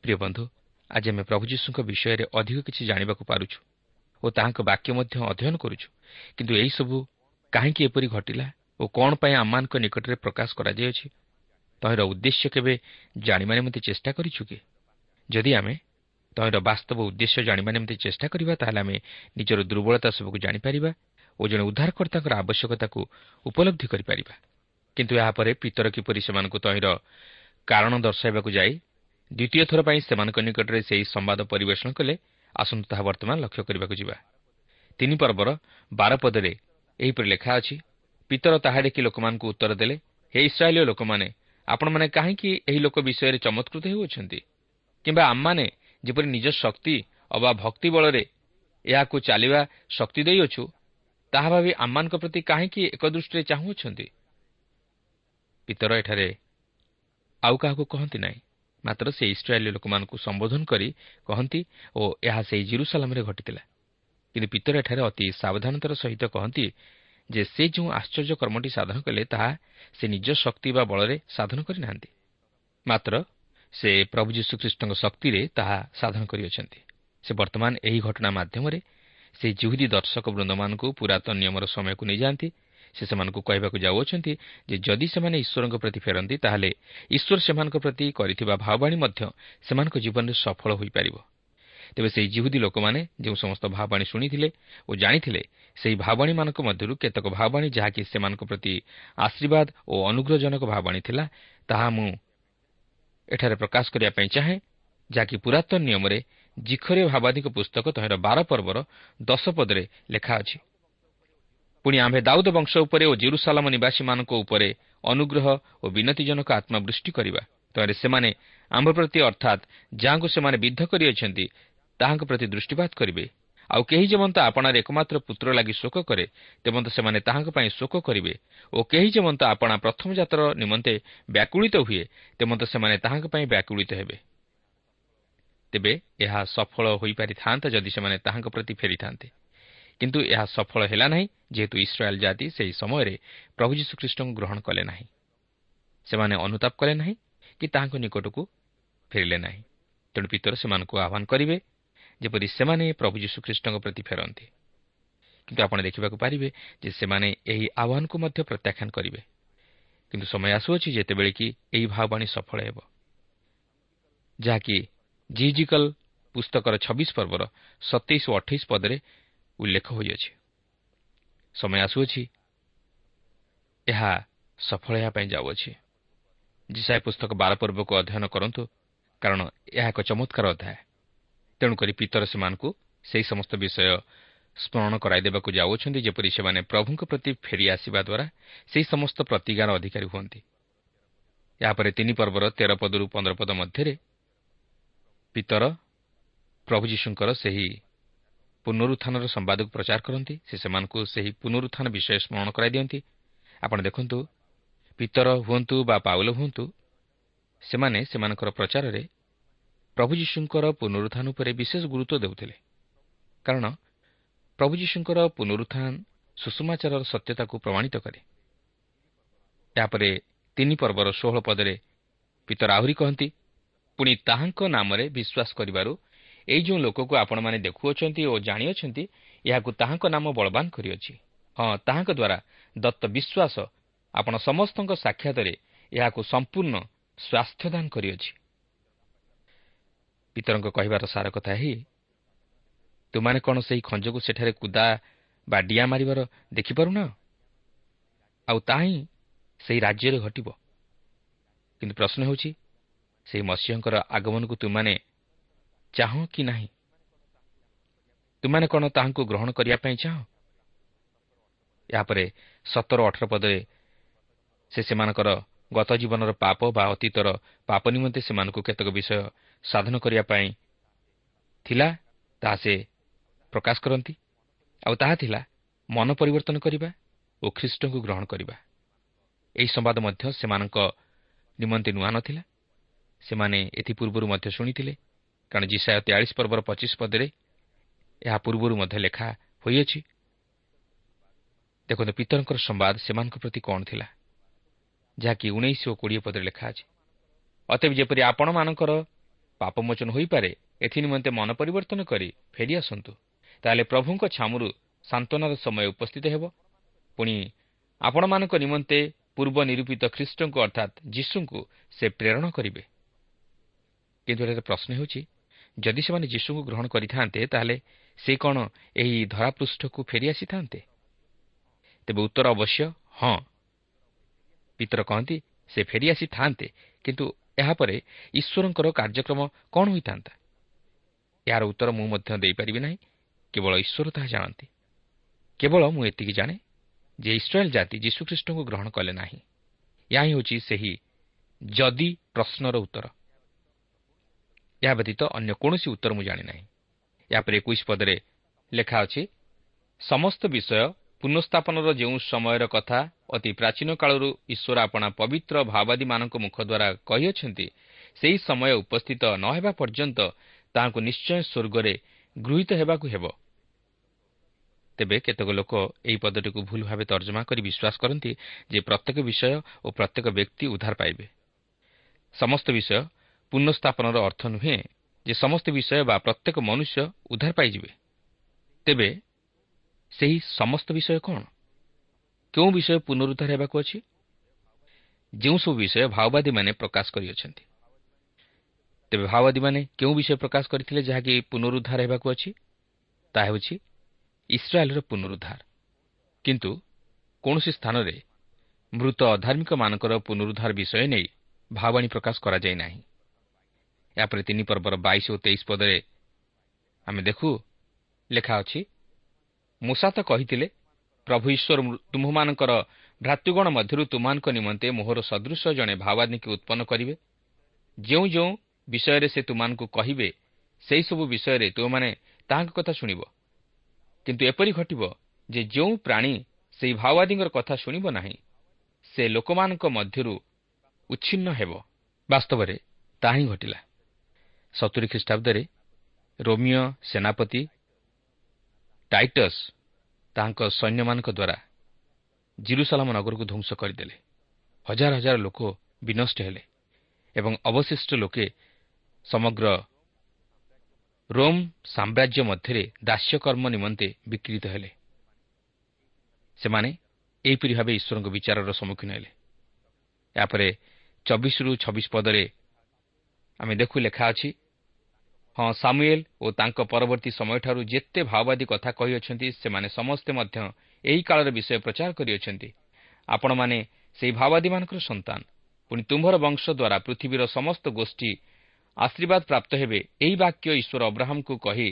ପ୍ରିୟ ବନ୍ଧୁ ଆଜି ଆମେ ପ୍ରଭୁ ଯୀଶୁଙ୍କ ବିଷୟରେ ଅଧିକ କିଛି ଜାଣିବାକୁ ପାରୁଛୁ ଓ ତାହାଙ୍କ ବାକ୍ୟ ମଧ୍ୟ ଅଧ୍ୟୟନ କରୁଛୁ। କିନ୍ତୁ ଏହିସବୁ କାହିଁକି ଏପରି ଘଟିଲା ଓ କ'ଣ ପାଇଁ ଆମମାନଙ୍କ ନିକଟରେ ପ୍ରକାଶ କରାଯାଇଅଛି ତହିଁର ଉଦ୍ଦେଶ୍ୟ କେବେ ଜାଣିବା ନିମନ୍ତେ ଚେଷ୍ଟା କରିଛୁ କି? ଯଦି ଆମେ ତହିଁର ବାସ୍ତବ ଉଦ୍ଦେଶ୍ୟ ଜାଣିବା ନିମନ୍ତେ ଚେଷ୍ଟା କରିବା ତାହେଲେ ଆମେ ନିଜର ଦୁର୍ବଳତା ସବୁକୁ ଜାଣିପାରିବା ଓ ଜଣେ ଉଦ୍ଧାରକର୍ତ୍ତାଙ୍କର ଆବଶ୍ୟକତାକୁ ଉପଲବ୍ଧି କରିପାରିବା। କିନ୍ତୁ ଏହାପରେ ପିତର କିପରି ସେମାନଙ୍କୁ ତହିଁର କାରଣ ଦର୍ଶାଇବାକୁ ଯାଇ ଦ୍ୱିତୀୟ ଥର ପାଇଁ ସେମାନଙ୍କ ନିକଟରେ ସେହି ସମ୍ବାଦ ପରିବେଷଣ କଲେ। ଆସନ୍ତୁ ତାହା ବର୍ତ୍ତମାନ ଲକ୍ଷ୍ୟ କରିବାକୁ ଯିବା। ତିନି ପର୍ବର ବାର ପଦରେ ଏହିପରି ଲେଖା ଅଛି ପିତର ତାହା ଦେଖି ଲୋକମାନଙ୍କୁ ଉତ୍ତର ଦେଲେ ହେ ଇସ୍ରାଏଲୀୟ ଲୋକମାନେ ଆପଣମାନେ କାହିଁକି ଏହି ଲୋକ ବିଷୟରେ ଚମତ୍କୃତ ହେଉଅଛନ୍ତି? କିମ୍ବା ଆମମାନେ ଯେପରି ନିଜ ଶକ୍ତି ଅବା ଭକ୍ତି ବଳରେ ଏହାକୁ ଚାଲିବା ଶକ୍ତି ଦେଇଅଛୁ ତାହା ଭାବି ଆମମାନଙ୍କ ପ୍ରତି କାହିଁକି ଏକ ଦୃଷ୍ଟିରେ ଚାହୁଁଅଛନ୍ତି? ପିତର ଏଠାରେ ଆଉ କାହାକୁ କହନ୍ତି ନାହିଁ। ମାତ୍ର ସେ ଇସ୍ରାଏଲୀ ଲୋକମାନଙ୍କୁ ସମ୍ବୋଧନ କରି କହନ୍ତି ଓ ଏହା ସେହି ଜିରୁସାଲାମରେ ଘଟିଥିଲା। କିନ୍ତୁ ପିତର ଏଠାରେ ଅତି ସାବଧାନତାର ସହିତ କହନ୍ତି ଯେ ସେ ଯେଉଁ ଆଶ୍ଚର୍ଯ୍ୟ କର୍ମଟି ସାଧନ କଲେ ତାହା ସେ ନିଜ ଶକ୍ତି ବା ବଳରେ ସାଧନ କରିନାହାନ୍ତି। ମାତ୍ର ସେ ପ୍ରଭୁ ଯୀଶୁଖ୍ରୀଷ୍ଟଙ୍କ ଶକ୍ତିରେ ତାହା ସାଧନ କରିଅଛନ୍ତି। ସେ ବର୍ତ୍ତମାନ ଏହି ଘଟଣା ମାଧ୍ୟମରେ ସେହି ଜୁହୁଦୀ ଦର୍ଶକ ବୃନ୍ଦମାନଙ୍କୁ ପୁରାତନ ନିୟମର ସମୟକୁ ନେଇଯାଆନ୍ତି ସେ ସେମାନଙ୍କୁ କହିବାକୁ ଯାଉଅଛନ୍ତି ଯେ ଯଦି ସେମାନେ ଈଶ୍ୱରଙ୍କ ପ୍ରତି ଫେରନ୍ତି ତାହେଲେ ଈଶ୍ୱର ସେମାନଙ୍କ ପ୍ରତି କରିଥିବା ଭାବବାଣୀ ମଧ୍ୟ ସେମାନଙ୍କ ଜୀବନରେ ସଫଳ ହୋଇପାରିବ। ତେବେ ସେହି ଜିହୁଦୀ ଲୋକମାନେ ଯେଉଁ ସମସ୍ତ ଭାବବାଣୀ ଶୁଣିଥିଲେ ଓ ଜାଣିଥିଲେ ସେହି ଭାବବାଣୀମାନଙ୍କ ମଧ୍ୟରୁ କେତେକ ଭାବବାଣୀ ଯାହାକି ସେମାନଙ୍କ ପ୍ରତି ଆଶୀର୍ବାଦ ଓ ଅନୁଗ୍ରହଜନକ ଭାବବାଣୀ ଥିଲା ତାହା ମୁଁ ଏଠାରେ ପ୍ରକାଶ କରିବା ପାଇଁ ଚାହେଁ ଯାହାକି ପୁରାତନ ନିୟମରେ ଜିଖରେ ଭାବାଧିକ ପୁସ୍ତକ ତହିଁର ବାର ପର୍ବର ଦଶ ପଦରେ ଲେଖା ଅଛି। ପୁଣି ଆମ୍ଭେ ଦାଉଦ ବଂଶ ଉପରେ ଓ ଜିରୁସାଲାମ ନିବାସୀମାନଙ୍କ ଉପରେ ଅନୁଗ୍ରହ ଓ ବିନତିଜନକ ଆତ୍ମବୃଷ୍ଟି କରିବା। ତହିଁରେ ସେମାନେ ଆମ୍ଭ ପ୍ରତି ଅର୍ଥାତ୍ ଯାହାଙ୍କୁ ସେମାନେ ବିଦ୍ଧ କରିଅଛନ୍ତି ତାହାଙ୍କ ପ୍ରତି ଦୃଷ୍ଟିପାତ କରିବେ। ଆଉ କେହି ଯେମନ୍ତ ଆପଣାର ଏକମାତ୍ର ପୁତ୍ର ଲାଗି ଶୋକ କରେ ତେମନ୍ତ ସେମାନେ ତାହାଙ୍କ ପାଇଁ ଶୋକ କରିବେ। ଓ କେହି ଯେମନ୍ତ ଆପଣା ପ୍ରଥମ ନିମନ୍ତେ ବ୍ୟାକୁଳିତ ହୁଏ ତେମନ୍ତ ସେମାନେ ତାହାଙ୍କ ପାଇଁ ବ୍ୟାକୁଳିତ ହେବେ। ତେବେ ଏହା ସଫଳ ହୋଇପାରିଥାନ୍ତା ଯଦି ସେମାନେ ତାହାଙ୍କ ପ୍ରତି ଫେରିଥାନ୍ତେ। କିନ୍ତୁ ଏହା ସଫଳ ହେଲା ନାହିଁ ଯେହେତୁ ଇସ୍ରାଏଲ୍ ଜାତି ସେହି ସମୟରେ ପ୍ରଭୁ ଯୀଶୁଖ୍ରୀଷ୍ଟଙ୍କୁ ଗ୍ରହଣ କଲେ ନାହିଁ। ସେମାନେ ଅନୁତାପ କଲେ ନାହିଁ କି ତାହାଙ୍କ ନିକଟକୁ ଫେରିଲେ ନାହିଁ। ତେଣୁ ପିତର ସେମାନଙ୍କୁ ଆହ୍ୱାନ କରିବେ ଯେପରି ସେମାନେ ପ୍ରଭୁ ଯୀଶୁଖ୍ରୀଷ୍ଟଙ୍କ ପ୍ରତି ଫେରନ୍ତି। କିନ୍ତୁ ଆପଣ ଦେଖିବାକୁ ପାରିବେ ଯେ ସେମାନେ ଏହି ଆହ୍ୱାନକୁ ମଧ୍ୟ ପ୍ରତ୍ୟାଖ୍ୟାନ କରିବେ। କିନ୍ତୁ ସମୟ ଆସୁଅଛି ଯେତେବେଳେ କି ଏହି ଭାବବାଣୀ ସଫଳ ହେବ। ଯାହାକି ଜିଜିକଲ ପୁସ୍ତକର ଛବିଶ ପର୍ବର ସତେଇଶ ଓ ଅଠେଇଶ ପଦରେ ଉଲ୍ଲେଖ ହୋଇଅଛି। ସମୟ ଆସୁଅଛି। ଏହା ସଫଳ ହେବା ପାଇଁ ଯାଉଅଛି। ଜିସାଏ ପୁସ୍ତକ ବାର ପର୍ବକୁ ଅଧ୍ୟୟନ କରନ୍ତୁ କାରଣ ଏହା ଏକ ଚମତ୍କାର ଅଧ୍ୟାୟ। ତେଣୁକରି ପିତର ସେମାନଙ୍କୁ ସେହି ସମସ୍ତ ବିଷୟ ସ୍ମରଣ କରାଇଦେବାକୁ ଯାଉଅଛନ୍ତି ଯେପରି ସେମାନେ ପ୍ରଭୁଙ୍କ ପ୍ରତି ଫେରିଆସିବା ଦ୍ୱାରା ସେହି ସମସ୍ତ ପ୍ରତିଜ୍ଞାର ଅଧିକାରୀ ହୁଅନ୍ତି। ଏହାପରେ ତିନି ପର୍ବର ତେର ପଦରୁ ପନ୍ଦର ପଦ ମଧ୍ୟରେ ପିତର ପ୍ରଭୁ ଯୀଶୁଙ୍କର ସେହି ପୁନରୁତ୍ଥାନର ସମ୍ବାଦକୁ ପ୍ରଚାର କରନ୍ତି ସେ ସେମାନଙ୍କୁ ସେହି ପୁନରୁତ୍ଥାନ ବିଷୟ ସ୍ମରଣ କରାଇ ଦିଅନ୍ତି। ଆପଣ ଦେଖନ୍ତୁ ପିତର ହୁଅନ୍ତୁ ବା ପାଉଲ ହୁଅନ୍ତୁ ସେମାନେ ସେମାନଙ୍କର ପ୍ରଚାରରେ ପ୍ରଭୁ ଯୀଶୁଙ୍କର ପୁନରୁତ୍ଥାନ ଉପରେ ବିଶେଷ ଗୁରୁତ୍ୱ ଦେଉଥିଲେ। କାରଣ ପ୍ରଭୁ ଯୀଶୁଙ୍କର ପୁନରୁତ୍ଥାନ ସୁଷମାଚାରର ସତ୍ୟତାକୁ ପ୍ରମାଣିତ କରେ। ଏହାପରେ ତିନି ପର୍ବର ଷୋହଳ ପଦରେ ପିତର ଆହୁରି କହନ୍ତି ପୁଣି ତାହାଙ୍କ ନାମରେ ବିଶ୍ୱାସ କରିବାରୁ ଏଇ ଯେଉଁ ଲୋକକୁ ଆପଣମାନେ ଦେଖୁଅଛନ୍ତି ଓ ଜାଣିଅଛନ୍ତି ଏହାକୁ ତାହାଙ୍କ ନାମ ବଳବାନ କରିଅଛି। ହଁ ତାହାଙ୍କ ଦ୍ୱାରା ଦତ୍ତ ବିଶ୍ୱାସ ଆପଣ ସମସ୍ତଙ୍କ ସାକ୍ଷାତରେ ଏହାକୁ ସମ୍ପୂର୍ଣ୍ଣ ସ୍ୱାସ୍ଥ୍ୟଦାନ କରିଅଛି। ପିତରଙ୍କ କହିବାର ସାର କଥା ଏହି ତୁମାନେ କ'ଣ ସେହି ଖଞ୍ଜକୁ ସେଠାରେ କୁଦା ବା ଡିଆଁ ମାରିବାର ଦେଖିପାରୁନ? ଆଉ ତାହା ହିଁ ସେହି ରାଜ୍ୟରେ ଘଟିବ। କିନ୍ତୁ ପ୍ରଶ୍ନ ହେଉଛି ସେହି ମସିହଙ୍କର ଆଗମନକୁ ତୁମାନେ ଚାହଁ କି ନାହିଁ? ତୁମାନେ କ'ଣ ତାହାଙ୍କୁ ଗ୍ରହଣ କରିବା ପାଇଁ ଚାହଁ? ଏହାପରେ ସତର ଅଠର ପଦରେ ସେ ସେମାନଙ୍କର ଗତ ଜୀବନର ପାପ ବା ଅତୀତର ପାପ ନିମନ୍ତେ ସେମାନଙ୍କୁ କେତେକ ବିଷୟ ସାଧନ କରିବା ପାଇଁ ଥିଲା ତାହା ସେ ପ୍ରକାଶ କରନ୍ତି। ଆଉ ତାହା ଥିଲା ମନ ପରିବର୍ତ୍ତନ କରିବା ଓ ଖ୍ରୀଷ୍ଟଙ୍କୁ ଗ୍ରହଣ କରିବା। ଏହି ସମ୍ବାଦ ମଧ୍ୟ ସେମାନଙ୍କ ନିମନ୍ତେ ନୂଆ ନଥିଲା। ସେମାନେ ଏଥିପୂର୍ବରୁ ମଧ୍ୟ ଶୁଣିଥିଲେ। କାରଣ ଜିସାୟ ତେୟାଳିଶ ପର୍ବର ପଚିଶ ପଦରେ ଏହା ପୂର୍ବରୁ ମଧ୍ୟ ଲେଖା ହୋଇଅଛି। ଦେଖନ୍ତୁ ପିତରଙ୍କର ସମ୍ବାଦ ସେମାନଙ୍କ ପ୍ରତି କ'ଣ ଥିଲା? ଯାହାକି ଉଣେଇଶ ଓ କୋଡ଼ିଏ ପଦରେ ଲେଖା ଅଛି। ଅତେବ ଯେପରି ଆପଣମାନଙ୍କର ପାପମୋଚନ ହୋଇପାରେ ଏଥି ନିମନ୍ତେ ମନ ପରିବର୍ତ୍ତନ କରି ଫେରିଆସନ୍ତୁ ତାହେଲେ ପ୍ରଭୁଙ୍କ ଛାମୁରୁ ସାନ୍ତ୍ୱନାର ସମୟ ଉପସ୍ଥିତ ହେବ। ପୁଣି ଆପଣମାନଙ୍କ ନିମନ୍ତେ ପୂର୍ବ ନିରୂପିତ ଖ୍ରୀଷ୍ଟଙ୍କୁ ଅର୍ଥାତ୍ ଯୀଶୁଙ୍କୁ ସେ ପ୍ରେରଣ କରିବେ। କିନ୍ତୁ ଏଠାରେ ପ୍ରଶ୍ନ ହେଉଛି ଯଦି ସେମାନେ ଯୀଶୁଙ୍କୁ ଗ୍ରହଣ କରିଥାନ୍ତେ ତାହେଲେ ସେ କ'ଣ ଏହି ଧରାପୃଷ୍ଠକୁ ଫେରିଆସିଥାନ୍ତେ ତେବେ ଉତ୍ତର ଅବଶ୍ୟ ହଁ। ପିତର କହନ୍ତି ସେ ଫେରିଆସିଥାନ୍ତେ କିନ୍ତୁ ଏହାପରେ ଈଶ୍ୱରଙ୍କର କାର୍ଯ୍ୟକ୍ରମ କ'ଣ ହୋଇଥାନ୍ତା? ଏହାର ଉତ୍ତର ମୁଁ ମଧ୍ୟ ଦେଇପାରିବି ନାହିଁ କେବଳ ଈଶ୍ୱର ତାହା ଜାଣନ୍ତି। କେବଳ ମୁଁ ଏତିକି ଜାଣେ ଯେ ଇସ୍ରାଏଲ୍ ଜାତି ଯୀଶୁଖ୍ରୀଷ୍ଟଙ୍କୁ ଗ୍ରହଣ କଲେ ନାହିଁ। ଏହା ହିଁ ହେଉଛି ସେହି ଯଦି ପ୍ରଶ୍ନର ଉତ୍ତର। ଏହା ବ୍ୟତୀତ ଅନ୍ୟ କୌଣସି ଉତ୍ତର ମୁଁ ଜାଣିନାହିଁ। ଏହାପରେ ଏକୋଇଶ ପଦରେ ଲେଖା ଅଛି ସମସ୍ତ ବିଷୟ ପୁନଃସ୍ଥାପନର ଯେଉଁ ସମୟର କଥା ଅତି ପ୍ରାଚୀନ କାଳରୁ ଈଶ୍ୱର ଆପଣା ପବିତ୍ର ଭାବାଦୀମାନଙ୍କ ମୁଖ ଦ୍ୱାରା କହିଅଛନ୍ତି ସେହି ସମୟ ଉପସ୍ଥିତ ନ ହେବା ପର୍ଯ୍ୟନ୍ତ ତାହାଙ୍କୁ ନିଶ୍ଚୟ ସ୍ୱର୍ଗରେ ଗୃହୀତ ହେବାକୁ ହେବ। ତେବେ କେତେକ ଲୋକ ଏହି ପଦଟିକୁ ଭୁଲ ଭାବେ ତର୍ଜମା କରି ବିଶ୍ୱାସ କରନ୍ତି ଯେ ପ୍ରତ୍ୟେକ ବିଷୟ ଓ ପ୍ରତ୍ୟେକ ବ୍ୟକ୍ତି ଉଦ୍ଧାର ପାଇବେ। ସମସ୍ତ ବିଷୟ ପୁନଃସ୍ଥାପନର ଅର୍ଥ ନୁହେଁ ଯେ ସମସ୍ତ ବିଷୟ ବା ପ୍ରତ୍ୟେକ ମନୁଷ୍ୟ ଉଦ୍ଧାର ପାଇଯିବେ। ତେବେ ସେହି ସମସ୍ତ ବିଷୟ କ'ଣ? କେଉଁ ବିଷୟ ପୁନରୁଦ୍ଧାର ହେବାକୁ ଅଛି? ଯେଉଁସବୁ ବିଷୟ ମାଓବାଦୀମାନେ ପ୍ରକାଶ କରିଅଛନ୍ତି। ତେବେ ମାଓବାଦୀମାନେ କେଉଁ ବିଷୟ ପ୍ରକାଶ କରିଥିଲେ ଯାହାକି ପୁନରୁଦ୍ଧାର ହେବାକୁ ଅଛି? ତାହା ହେଉଛି ଇସ୍ରାଏଲ୍ର ପୁନରୁଦ୍ଧାର। କିନ୍ତୁ କୌଣସି ସ୍ଥାନରେ ମୃତ ଅଧାର୍ମିକମାନଙ୍କର ପୁନରୁଦ୍ଧାର ବିଷୟ ନେଇ ଭାବାଣୀ ପ୍ରକାଶ କରାଯାଇ ନାହିଁ। ଏହାପରେ ତିନି ପର୍ବର ବାଇଶ ଓ ତେଇଶ ପଦରେ ଆମେ ଦେଖୁ ଲେଖା ଅଛି ମୂଷା ତ କହିଥିଲେ ପ୍ରଭୁ ଈଶ୍ୱର ତୁମ୍ଭମାନଙ୍କର ଭ୍ରାତୃଗଣ ମଧ୍ୟରୁ ତୁମାନଙ୍କ ନିମନ୍ତେ ମୋହର ସଦୃଶ ଜଣେ ଭାବାନୀକି ଉତ୍ପନ୍ନ କରିବେ। ଯେଉଁ ଯେଉଁ ବିଷୟରେ ସେ ତୁମାନଙ୍କୁ କହିବେ ସେହିସବୁ ବିଷୟରେ ତୁମମାନେ ତାହାଙ୍କ କଥା ଶୁଣିବ। କିନ୍ତୁ ଏପରି ଘଟିବ ଯେ ଯେଉଁ ପ୍ରାଣୀ ସେହି ଭାଓବାଦୀଙ୍କର କଥା ଶୁଣିବ ନାହିଁ ସେ ଲୋକମାନଙ୍କ ମଧ୍ୟରୁ ଉଚ୍ଛିନ୍ନ ହେବ। ବାସ୍ତବରେ ତାହା ହିଁ ଘଟିଲା। ସତୁରୀ ଖ୍ରୀଷ୍ଟାବ୍ଦରେ ରୋମିଓ ସେନାପତି ଟାଇଟସ୍ ତାଙ୍କ ସୈନ୍ୟମାନଙ୍କ ଦ୍ୱାରା ଜିରୁସାଲାମ ନଗରକୁ ଧ୍ୱଂସ କରିଦେଲେ। ହଜାର ହଜାର ଲୋକ ବିନଷ୍ଟ ହେଲେ ଏବଂ ଅବଶିଷ୍ଟ ଲୋକେ ସମଗ୍ର ରୋମ୍ ସାମ୍ରାଜ୍ୟ ମଧ୍ୟରେ ଦାସ୍ୟକର୍ମ ନିମନ୍ତେ ବିକ୍ରିତ ହେଲେ। ସେମାନେ ଏହିପରି ଭାବେ ଈଶ୍ୱରଙ୍କ ବିଚାରର ସମ୍ମୁଖୀନ ହେଲେ। ଏହାପରେ ଚବିଶରୁ ଛବିଶ ପଦରେ ଆମେ ଦେଖୁ ଲେଖା ଅଛି। ହଁ ସାମୁଏଲ ଓ ତାଙ୍କ ପରବର୍ତ୍ତୀ ସମୟଠାରୁ ଯେତେ ଭାଓବାଦୀ କଥା କହିଅଛନ୍ତି ସେମାନେ ସମସ୍ତେ ମଧ୍ୟ ଏହି କାଳର ବିଷୟ ପ୍ରଚାର କରିଅଛନ୍ତି ଆପଣମାନେ ସେହି ଭାଓବାଦୀମାନଙ୍କର ସନ୍ତାନ। ପୁଣି ତୁମ୍ଭର ବଂଶ ଦ୍ୱାରା ପୃଥିବୀର ସମସ୍ତ ଗୋଷ୍ଠୀ ଆଶୀର୍ବାଦ ପ୍ରାପ୍ତ ହେବେ ଏହି ବାକ୍ୟ ଈଶ୍ୱର ଅବ୍ରାହମକୁ କହି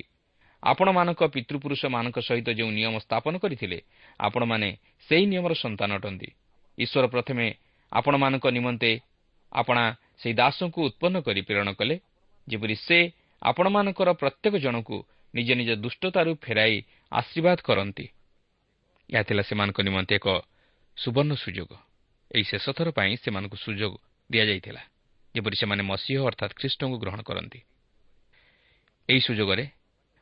ଆପଣମାନଙ୍କ ପିତୃପୁରୁଷମାନଙ୍କ ସହିତ ଯେଉଁ ନିୟମ ସ୍ଥାପନ କରିଥିଲେ ଆପଣମାନେ ସେହି ନିୟମର ସନ୍ତାନ ଅଟନ୍ତି। ଈଶ୍ୱର ପ୍ରଥମେ ଆପଣମାନଙ୍କ ନିମନ୍ତେ ଆପଣା ସେହି ଦାସଙ୍କୁ ଉତ୍ପନ୍ନ କରି ପ୍ରେରଣ କଲେ ଯେପରି ସେ ଆପଣମାନଙ୍କର ପ୍ରତ୍ୟେକ ଜଣଙ୍କୁ ନିଜ ନିଜ ଦୁଷ୍ଟତାରୁ ଫେରାଇ ଆଶୀର୍ବାଦ କରନ୍ତି। ଏହା ଥିଲା ସେମାନଙ୍କ ନିମନ୍ତେ ଏକ ସୁବର୍ଣ୍ଣ ସୁଯୋଗ। ଏହି ଶେଷଥର ପାଇଁ ସେମାନଙ୍କୁ ସୁଯୋଗ ଦିଆଯାଇଥିଲା ଯେପରି ସେମାନେ ମସିହ ଅର୍ଥାତ୍ ଖ୍ରୀଷ୍ଟଙ୍କୁ ଗ୍ରହଣ କରନ୍ତି। ଏହି ସୁଯୋଗରେ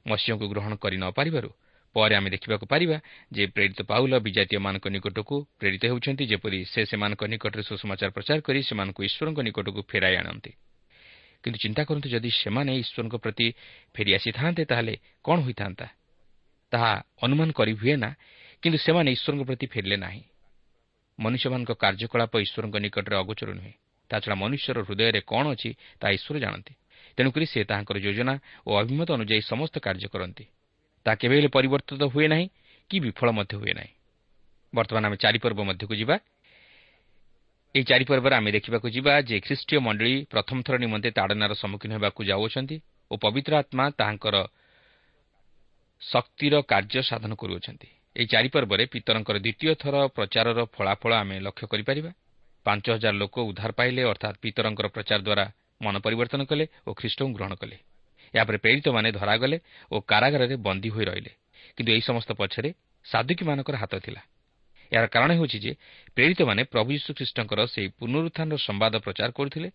ମସିହଙ୍କୁ ଗ୍ରହଣ କରି ନ ପାରିବାରୁ ପରେ ଆମେ ଦେଖିବାକୁ ପାରିବା ଯେ ପ୍ରେରିତ ପାଉଲ ବିଜାତୀୟମାନଙ୍କ ନିକଟକୁ ପ୍ରେରିତ ହେଉଛନ୍ତି ଯେପରି ସେ ସେମାନଙ୍କ ନିକଟରେ ସୁସମାଚାର ପ୍ରଚାର କରି ସେମାନଙ୍କୁ ଈଶ୍ୱରଙ୍କ ନିକଟକୁ ଫେରାଇ ଆଣନ୍ତି। କିନ୍ତୁ ଚିନ୍ତା କରନ୍ତୁ ଯଦି ସେମାନେ ଈଶ୍ୱରଙ୍କ ପ୍ରତି ଫେରିଆସିଥାନ୍ତେ ତାହେଲେ କ'ଣ ହୋଇଥାନ୍ତା? ତାହା ଅନୁମାନ କରି ହୁଏ ନା କିନ୍ତୁ ସେମାନେ ଈଶ୍ୱରଙ୍କ ପ୍ରତି ଫେରିଲେ ନାହିଁ। ମନୁଷ୍ୟମାନଙ୍କ କାର୍ଯ୍ୟକଳାପ ଈଶ୍ୱରଙ୍କ ନିକଟରେ ଅଗୋଚର ନୁହେଁ। ତାଛଡ଼ା ମନୁଷ୍ୟର ହୃଦୟରେ କ'ଣ ଅଛି ତାହା ଈଶ୍ୱର ଜାଣନ୍ତି। ତେଣୁକରି ସେ ତାହାଙ୍କର ଯୋଜନା ଓ ଅଭିମତ ଅନୁଯାୟୀ ସମସ୍ତ କାର୍ଯ୍ୟ କରନ୍ତି। ତାହା କେବେ ହେଲେ ପରିବର୍ତ୍ତିତ ହୁଏ ନାହିଁ କି ବିଫଳ ମଧ୍ୟ ହୁଏ ନାହିଁ। ବର୍ତ୍ତମାନ ଆମେ ଚାରିପର୍ବ ମଧ୍ୟକୁ ଯିବା। ଏହି ଚାରିପର୍ବରେ ଆମେ ଦେଖିବାକୁ ଯିବା ଯେ ଖ୍ରୀଷ୍ଟୀୟ ମଣ୍ଡଳୀ ପ୍ରଥମ ଥର ନିମନ୍ତେ ତାଡ଼ନାର ସମ୍ମୁଖୀନ ହେବାକୁ ଯାଉଅଛନ୍ତି ଓ ପବିତ୍ର ଆତ୍ମା ତାହାଙ୍କର ଶକ୍ତିର କାର୍ଯ୍ୟ ସାଧନ କରୁଅଛନ୍ତି। ଏହି ଚାରିପର୍ବରେ ପିତରଙ୍କର ଦ୍ୱିତୀୟ ଥର ପ୍ରଚାରର ଫଳାଫଳ ଆମେ ଲକ୍ଷ୍ୟ କରିପାରିବା। ପାଞ୍ଚ ହଜାର ଲୋକ ଉଦ୍ଧାର ପାଇଲେ ଅର୍ଥାତ୍ ପିତରଙ୍କର ପ୍ରଚାର ଦ୍ୱାରା ମନ ପରିବର୍ତ୍ତନ କଲେ ଓ ଖ୍ରୀଷ୍ଟଙ୍କୁ ଗ୍ରହଣ କଲେ। ଏହାପରେ ପ୍ରେରିତମାନେ ଧରାଗଲେ ଓ କାରାଗାରରେ ବନ୍ଦୀ ହୋଇ ରହିଲେ। କିନ୍ତୁ ଏହି ସମସ୍ତ ପଛରେ ସାଧୁକୀମାନଙ୍କର ହାତ ଥିଲା। ଏହାର କାରଣ ହେଉଛି ଯେ ପ୍ରେରିତମାନେ ପ୍ରଭୁ ଯୀଶୁଖ୍ରୀଷ୍ଟଙ୍କର ସେହି ପୁନରୁତ୍ଥାନର ସମ୍ବାଦ ପ୍ରଚାର କରୁଥିଲେ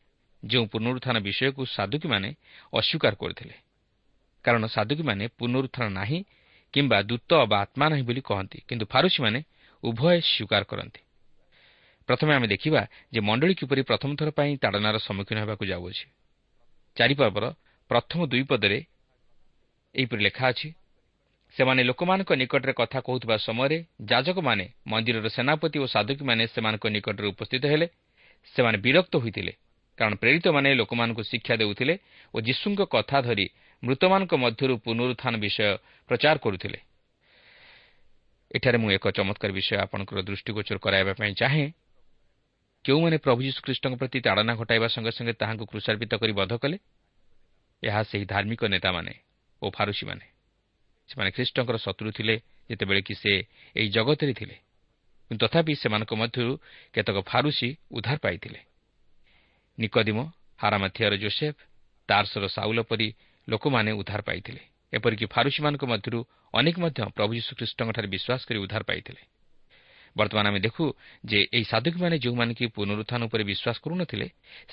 ଯେଉଁ ପୁନରୁତ୍ଥାନ ବିଷୟକୁ ସାଧୁକୀମାନେ ଅସ୍ୱୀକାର କରିଥିଲେ। କାରଣ ସାଧୁକୀମାନେ ପୁନରୁତ୍ଥାନ ନାହିଁ କିମ୍ବା ଦୂତ ବା ଆତ୍ମା ନାହିଁ ବୋଲି କହନ୍ତି କିନ୍ତୁ ଫାରୁସିମାନେ ଉଭୟ ସ୍ୱୀକାର କରନ୍ତି। ପ୍ରଥମେ ଆମେ ଦେଖିବା ଯେ ମଣ୍ଡଳୀ କିପରି ପ୍ରଥମ ଥର ପାଇଁ ତାଡ଼ନାର ସମ୍ମୁଖୀନ ହେବାକୁ ଯାଉଅଛି। ଚାରିପର୍ବର ପ୍ରଥମ ଦୁଇ ପଦରେ ଏହିପରି ଲେଖା ଅଛି ସେମାନେ ଲୋକମାନଙ୍କ ନିକଟରେ କଥା କହୁଥିବା ସମୟରେ ଯାଜକମାନେ ମନ୍ଦିରର ସେନାପତି ଓ ସାଧୁକୀମାନେ ସେମାନଙ୍କ ନିକଟରେ ଉପସ୍ଥିତ ହେଲେ। ସେମାନେ ବିରକ୍ତ ହୋଇଥିଲେ କାରଣ ପ୍ରେରିତମାନେ ଲୋକମାନଙ୍କୁ ଶିକ୍ଷା ଦେଉଥିଲେ ଓ ଯୀଶୁଙ୍କ କଥା ଧରି ମୃତମାନଙ୍କ ମଧ୍ୟରୁ ପୁନରୁତ୍ଥାନ ବିଷୟ ପ୍ରଚାର କରୁଥିଲେ। ଏଠାରେ ମୁଁ ଏକ ଚମତ୍କାର ବିଷୟ ଆପଣଙ୍କର ଦୃଷ୍ଟିଗୋଚର କରାଇବା ପାଇଁ ଚାହେଁ। କେଉଁମାନେ ପ୍ରଭୁ ଯୀଶୁଖ୍ରୀଷ୍ଟଙ୍କ ପ୍ରତି ତାଡ଼ନା ଘଟାଇବା ସଙ୍ଗେ ସଙ୍ଗେ ତାହାଙ୍କୁ କୃଷାର୍ପିତ କରି ବଧ କଲେ? ଏହା ସେହି ଧାର୍ମିକ ନେତାମାନେ ଓ ଫାରୁସିମାନେ ସେମାନେ ଖ୍ରୀଷ୍ଟଙ୍କର ଶତ୍ରୁ ଥିଲେ ଯେତେବେଳେ କି ସେ ଏହି ଜଗତରେ ଥିଲେ। କିନ୍ତୁ ତଥାପି ସେମାନଙ୍କ ମଧ୍ୟରୁ କେତେକ ଫାରୁସି ଉଦ୍ଧାର ପାଇଥିଲେ। ନିକଦିମ ହାରାମାଥିଆର ଜୋସେଫ ତାର୍ସର ସାଉଲ ପରି ଲୋକମାନେ ଉଦ୍ଧାର ପାଇଥିଲେ। ଏପରିକି ଫାରୁସିମାନଙ୍କ ମଧ୍ୟରୁ ଅନେକ ମଧ୍ୟ ପ୍ରଭୁ ଯୀଶୁଖ୍ରୀଷ୍ଟଙ୍କଠାରେ ବିଶ୍ୱାସ କରି ଉଦ୍ଧାର ପାଇଥିଲେ। ବର୍ତ୍ତମାନ ଆମେ ଦେଖୁ ଯେ ଏହି ସାଧୁକୀମାନେ ଯେଉଁମାନେ କି ପୁନରୁତ୍ଥାନ ଉପରେ ବିଶ୍ୱାସ କରୁନଥିଲେ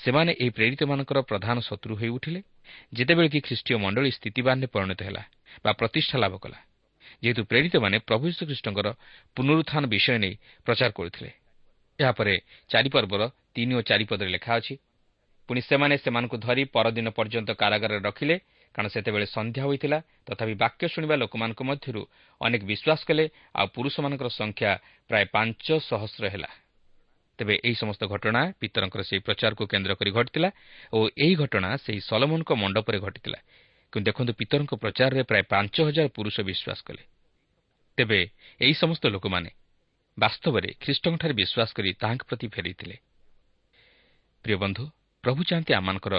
ସେମାନେ ଏହି ପ୍ରେରିତମାନଙ୍କର ପ୍ରଧାନ ଶତ୍ରୁ ହୋଇ ଉଠିଲେ ଯେତେବେଳେ କି ଖ୍ରୀଷ୍ଟୀୟ ମଣ୍ଡଳୀ ସ୍ଥିତିବାନରେ ପରିଣତ ହେଲା ବା ପ୍ରତିଷ୍ଠା ଲାଭ କଲା ଯେହେତୁ ପ୍ରେରିତମାନେ ପ୍ରଭୁ ଯୀଶୁଖ୍ରୀଷ୍ଟଙ୍କର ପୁନରୁତ୍ଥାନ ବିଷୟ ନେଇ ପ୍ରଚାର କରୁଥିଲେ। ଏହାପରେ ଚାରିପର୍ବର ତିନି ଓ ଚାରିପଦରେ ଲେଖା ଅଛି ପୁଣି ସେମାନେ ସେମାନଙ୍କୁ ଧରି ପରଦିନ ପର୍ଯ୍ୟନ୍ତ କାରାଗାରରେ ରଖିଲେ କାରଣ ସେତେବେଳେ ସନ୍ଧ୍ୟା ହୋଇଥିଲା ତଥାପି ବାକ୍ୟ ଶୁଣିବା ଲୋକମାନଙ୍କ ମଧ୍ୟରୁ ଅନେକ ବିଶ୍ୱାସ କଲେ ଆଉ ପୁରୁଷମାନଙ୍କର ସଂଖ୍ୟା ପ୍ରାୟ ପାଞ୍ଚ ସହସ୍ର ହେଲା। ତେବେ ଏହି ସମସ୍ତ ଘଟଣା ପିତରଙ୍କର ସେହି ପ୍ରଚାରକୁ କେନ୍ଦ୍ର କରି ଘଟିଥିଲା ଓ ଏହି ଘଟଣା ସେହି ସଲମନଙ୍କ ମଣ୍ଡପରେ ଘଟିଥିଲା। କିନ୍ତୁ ଦେଖନ୍ତୁ ପିତରଙ୍କ ପ୍ରଚାରରେ ପ୍ରାୟ ପାଞ୍ଚ ହଜାର ପୁରୁଷ ବିଶ୍ୱାସ କଲେ। ତେବେ ଏହି ସମସ୍ତ ଲୋକମାନେ ବାସ୍ତବରେ ଖ୍ରୀଷ୍ଟଙ୍କଠାରେ ବିଶ୍ୱାସ କରି ତାହାଙ୍କ ପ୍ରତି ଫେରିଥିଲେ। ପ୍ରିୟ ବନ୍ଧୁ ପ୍ରଭୁ ଚାହାନ୍ତି ଆମମାନଙ୍କର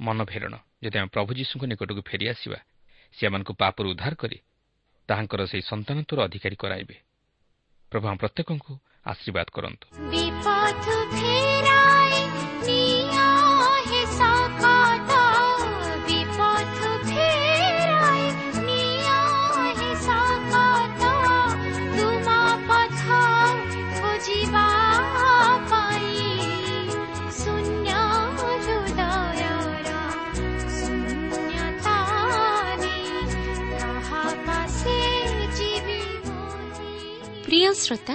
ମନ ଫେରଣ ଯଦି ଆମେ ପ୍ରଭୁ ଯୀଶୁଙ୍କ ନିକଟକୁ ଫେରିଆସିବା ସେ ଆମମାନଙ୍କୁ ପାପରୁ ଉଦ୍ଧାର କରି ତାହାଙ୍କର ସେହି ସନ୍ତାନତ୍ୱର ଅଧିକାରୀ କରାଇବେ। ପ୍ରଭୁ ଆମ ପ୍ରତ୍ୟେକଙ୍କୁ ଆଶୀର୍ବାଦ କରନ୍ତୁ ପ୍ରିୟ ଶ୍ରୋତା